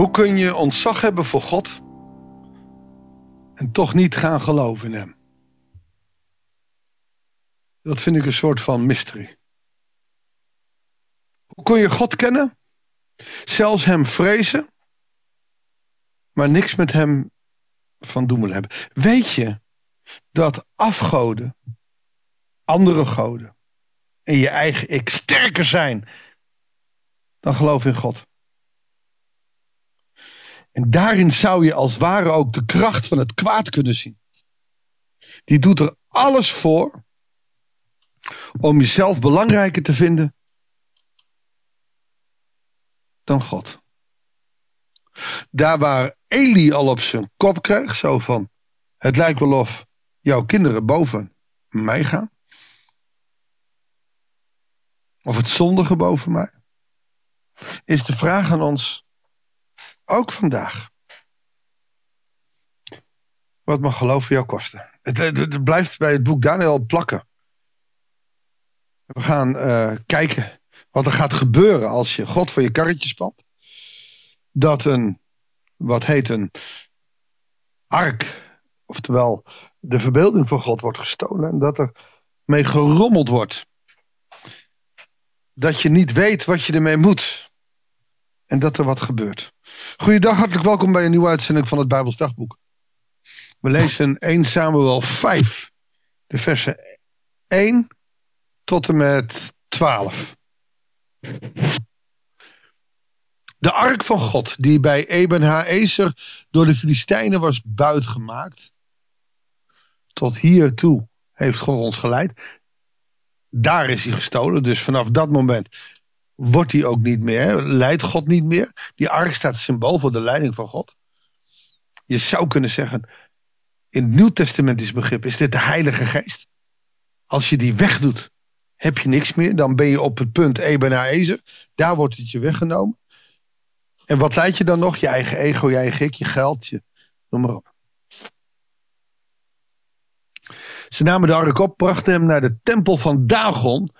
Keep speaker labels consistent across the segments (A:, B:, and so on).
A: Hoe kun je ontzag hebben voor God en toch niet gaan geloven in Hem? Dat vind ik een soort van mystery. Hoe kun je God kennen, zelfs Hem vrezen, maar niks met Hem van doen willen hebben? Weet je dat afgoden, andere goden en je eigen ik sterker zijn dan geloof in God? En daarin zou je als ware ook de kracht van het kwaad kunnen zien. Die doet er alles voor om jezelf belangrijker te vinden dan God. Daar waar Eli al op zijn kop kreeg, zo van, het lijkt wel of jouw kinderen boven mij gaan. Of het zondige boven mij. Is de vraag aan ons, ook vandaag. Wat mag geloof voor jou kosten? Het, blijft bij het boek Daniel plakken. We gaan uh, kijken wat er gaat gebeuren als je God voor je karretje spant. Dat een, wat heet een ark, oftewel de verbeelding van God wordt gestolen en dat er mee gerommeld wordt. Dat je niet weet wat je ermee moet. En dat er wat gebeurt. Goeiedag, hartelijk welkom bij een nieuwe uitzending van het Bijbels Dagboek. We lezen 1 Samuel 5, de versen 1 tot en met 12. De ark van God, die bij Eben Haezer door de Filistijnen was buitgemaakt, tot hiertoe heeft God ons geleid. Daar is hij gestolen, dus vanaf dat moment wordt hij ook niet meer, leidt God niet meer. Die ark staat symbool voor de leiding van God. Je zou kunnen zeggen, in het Nieuw Testamentisch begrip is dit de Heilige Geest. Als je die wegdoet, heb je niks meer. Dan ben je op het punt Ebenezer. Ezer. Daar wordt het je weggenomen. En wat leidt je dan nog? Je eigen ego, je eigen ik, je geld, je, noem maar op. Ze namen de ark op, brachten hem naar de tempel van Dagon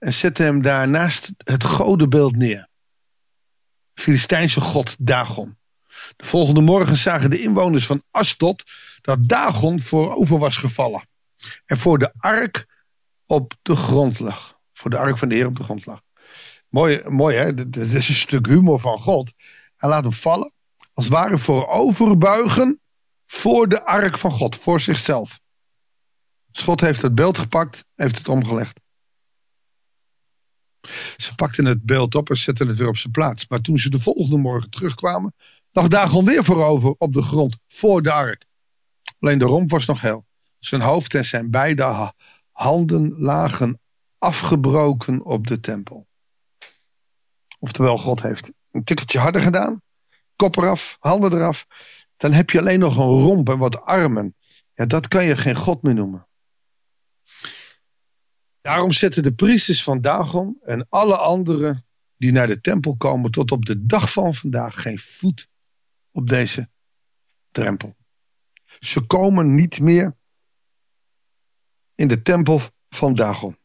A: en zetten hem daar naast het godenbeeld neer. Filistijnse god Dagon. De volgende morgen zagen de inwoners van Astot dat Dagon voorover was gevallen. En voor de ark op de grond lag. Voor de ark van de Heer op de grond lag. Mooi, mooi hè? Dat is een stuk humor van God. Hij laat hem vallen. Als ware vooroverbuigen voor de ark van God. Voor zichzelf. Dus God heeft het beeld gepakt. Heeft het omgelegd. Ze pakten het beeld op en zetten het weer op zijn plaats. Maar toen ze de volgende morgen terugkwamen, lag Dagon weer voorover op de grond voor de ark. Alleen de romp was nog heel. Zijn hoofd en zijn beide handen lagen afgebroken op de tempel. Oftewel, God heeft een tikkeltje harder gedaan. Kop eraf, handen eraf. Dan heb je alleen nog een romp en wat armen. Ja, dat kan je geen God meer noemen. Daarom zetten de priesters van Dagon en alle anderen die naar de tempel komen tot op de dag van vandaag geen voet op deze drempel. Ze komen niet meer in de tempel van Dagon.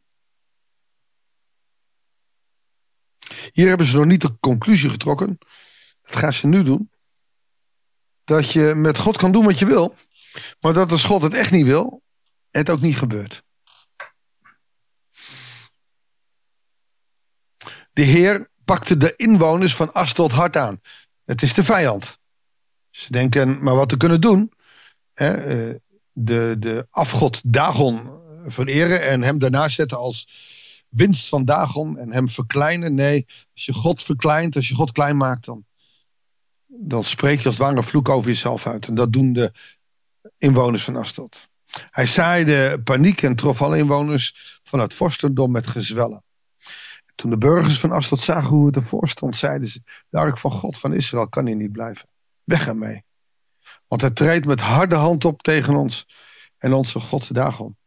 A: Hier hebben ze nog niet de conclusie getrokken. Dat gaan ze nu doen. Dat je met God kan doen wat je wil. Maar dat als God het echt niet wil, het ook niet gebeurt. De Heer pakte de inwoners van Astot hard aan. Het is de vijand. Ze denken maar wat te kunnen doen. Hè, eh, de, de afgod Dagon vereren en hem daarna zetten als winst van Dagon en hem verkleinen. Nee, als je God verkleint, als je God klein maakt, dan, dan spreek je als ware vloek over jezelf uit. En dat doen de inwoners van Astot. Hij zaaide paniek en trof alle inwoners van het vorstendom met gezwellen. Toen de burgers van Astot zagen hoe het ervoor stond, zeiden ze: De ark van God van Israël kan hier niet blijven. Weg ermee. Want hij treedt met harde hand op tegen ons en onze God Dagon.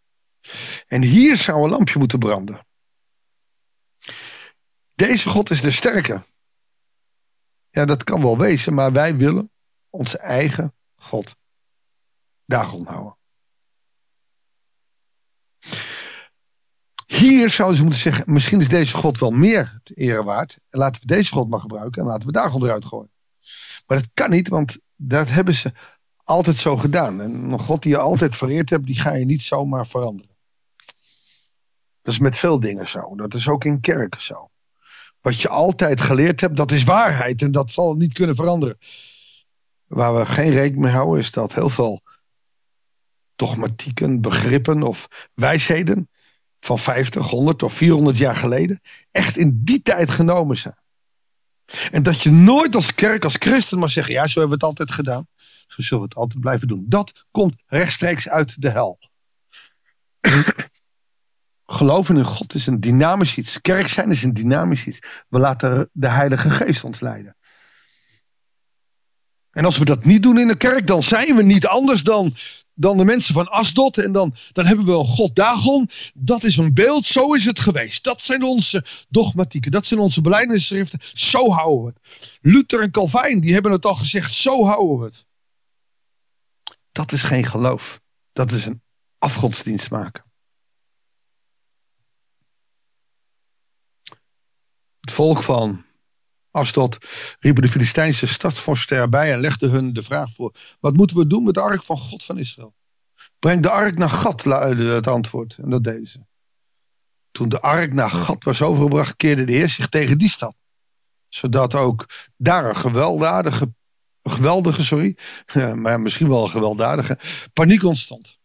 A: En hier zou een lampje moeten branden. Deze God is de sterke. Ja, dat kan wel wezen, maar wij willen onze eigen God Dagon houden. Hier zouden ze moeten zeggen, misschien is deze God wel meer te ere waard. En laten we deze God maar gebruiken en laten we Dagon eruit gooien. Maar dat kan niet, want dat hebben ze altijd zo gedaan. En een God die je altijd vereerd hebt, die ga je niet zomaar veranderen. Dat is met veel dingen zo. Dat is ook in kerken zo. Wat je altijd geleerd hebt, dat is waarheid. En dat zal niet kunnen veranderen. Waar we geen rekening mee houden, is dat heel veel dogmatieken, begrippen of wijsheden van 50, 100 of 400 jaar geleden echt in die tijd genomen zijn. En dat je nooit als kerk, als christen mag zeggen, ja, zo hebben we het altijd gedaan. Zo zullen we het altijd blijven doen. Dat komt rechtstreeks uit de hel. Geloven in God is een dynamisch iets. Kerk zijn is een dynamisch iets. We laten de Heilige Geest ons leiden. En als we dat niet doen in de kerk, dan zijn we niet anders dan, dan de mensen van Asdod. En dan, dan hebben we een God Dagon. Dat is een beeld, zo is het geweest. Dat zijn onze dogmatieken, dat zijn onze beleidingsschriften. Zo houden we het. Luther en Calvijn, die hebben het al gezegd, zo houden we het. Dat is geen geloof. Dat is een afgodsdienst maken. Het volk van Riepen de Filistijnse stadsvorsten erbij en legden hun de vraag voor: wat moeten we doen met de ark van God van Israël? Breng de ark naar Gad, luidde het antwoord. En dat deden ze. Toen de ark naar Gad was overgebracht, keerde de Heer zich tegen die stad. Zodat ook daar een gewelddadige, geweldige, sorry, maar misschien wel een gewelddadige, paniek ontstond.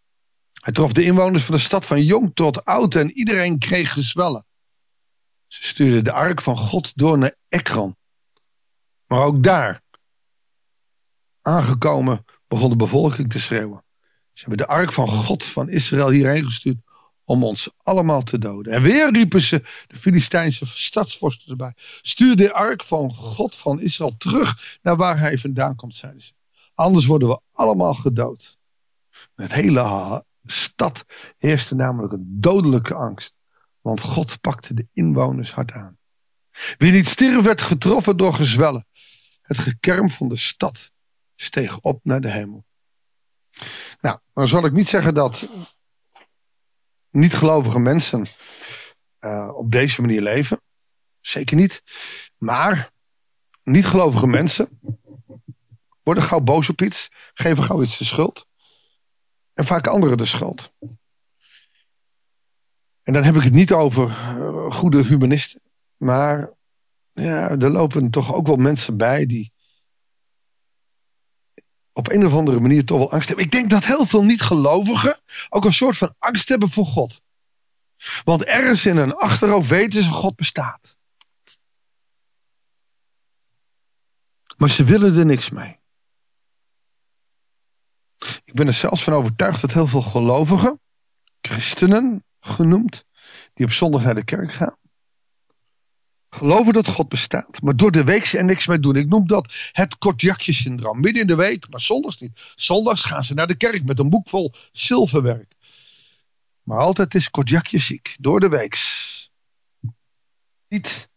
A: Hij trof de inwoners van de stad van jong tot oud en iedereen kreeg gezwellen. Ze stuurden de ark van God door naar Ekron. Maar ook daar, aangekomen, begon de bevolking te schreeuwen. Ze hebben de ark van God van Israël hierheen gestuurd om ons allemaal te doden. En weer riepen ze de Filistijnse stadsvorsten erbij. Stuur de ark van God van Israël terug naar waar hij vandaan komt, zeiden ze. Anders worden we allemaal gedood. Het hele stad heerste namelijk een dodelijke angst. Want God pakte de inwoners hard aan. Wie niet stierf werd getroffen door gezwellen. Het gekerm van de stad steeg op naar de hemel. Nou, dan zal ik niet zeggen dat niet-gelovige mensen uh, op deze manier leven. Zeker niet. Maar niet-gelovige mensen worden gauw boos op iets, geven gauw iets de schuld. En vaak anderen de schuld. En dan heb ik het niet over uh, goede humanisten. Maar ja, er lopen toch ook wel mensen bij die op een of andere manier toch wel angst hebben. Ik denk dat heel veel niet-gelovigen ook een soort van angst hebben voor God. Want ergens in hun achterhoofd weten ze God bestaat. Maar ze willen er niks mee. Ik ben er zelfs van overtuigd dat heel veel gelovigen, christenen genoemd, die op zondag naar de kerk gaan, geloven dat God bestaat, maar door de week er niks mee doen. Ik noem dat het kortjakje-syndroom. Midden in de week, maar zondags niet. Zondags gaan ze naar de kerk met een boek vol zilverwerk. Maar altijd is kortjakje ziek, door de week. Niet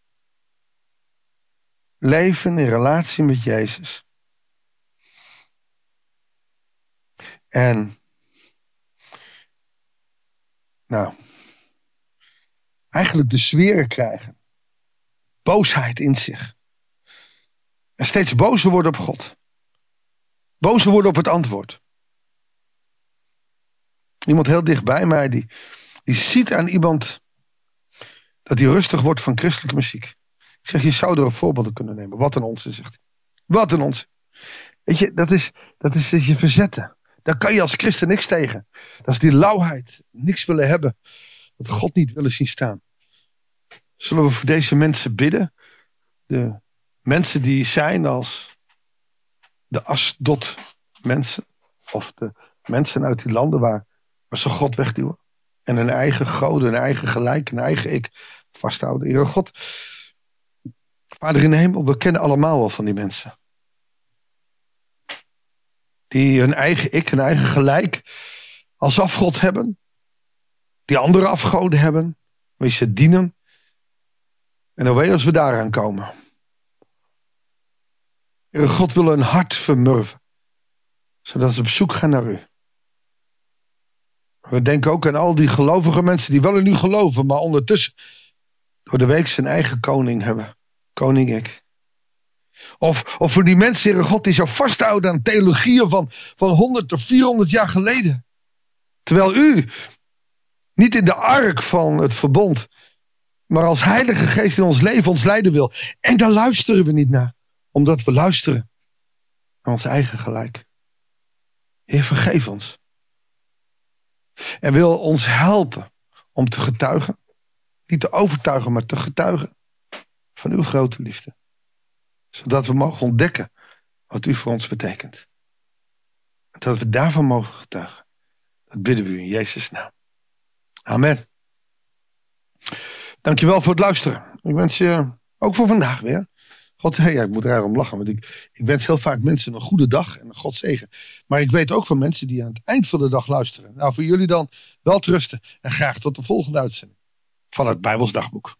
A: leven in relatie met Jezus. En, nou, eigenlijk de sfeer krijgen boosheid in zich. En steeds bozer worden op God. Bozer worden op het antwoord. Iemand heel dichtbij mij, die, die ziet aan iemand dat hij rustig wordt van christelijke muziek. Ik zeg, je zou er een voorbeeld kunnen nemen. Wat een onzin, zegt hij. Wat een onzin. Weet je, dat is, dat is je verzetten. Daar kan je als christen niks tegen. Dat is die lauwheid. Niks willen hebben. Dat God niet willen zien staan. Zullen we voor deze mensen bidden? De mensen die zijn als de Asdod mensen. Of de mensen uit die landen waar, waar ze God wegduwen. En hun eigen goden, hun eigen gelijk, hun eigen ik vasthouden. Heer God, Vader in de hemel, we kennen allemaal wel van die mensen. Die hun eigen ik, hun eigen gelijk als afgod hebben. Die andere afgoden hebben. Wie ze dienen. En dan weet als we daaraan komen. Heer God wil een hart vermurven. Zodat ze op zoek gaan naar u. We denken ook aan al die gelovige mensen die wel in u geloven, maar ondertussen door de week zijn eigen koning hebben. Koning ik. Of, of voor die mensen, Heere God, die zo vasthouden aan theologieën van, van 100 of 400 jaar geleden. Terwijl u niet in de ark van het verbond, maar als Heilige Geest in ons leven ons leiden wil. En daar luisteren we niet naar, omdat we luisteren naar ons eigen gelijk. Heer, vergeef ons. En wil ons helpen om te getuigen. Niet te overtuigen, maar te getuigen van uw grote liefde. Zodat we mogen ontdekken wat u voor ons betekent. En dat we daarvan mogen getuigen. Dat bidden we u in Jezus' naam. Amen. Dankjewel voor het luisteren. Ik wens je ook voor vandaag weer. God, ja, ik moet er om lachen. Want ik, ik wens heel vaak mensen een goede dag en een God zegen. Maar ik weet ook van mensen die aan het eind van de dag luisteren. Nou, voor jullie dan wel trusten. En graag tot de volgende uitzending van het Bijbels Dagboek.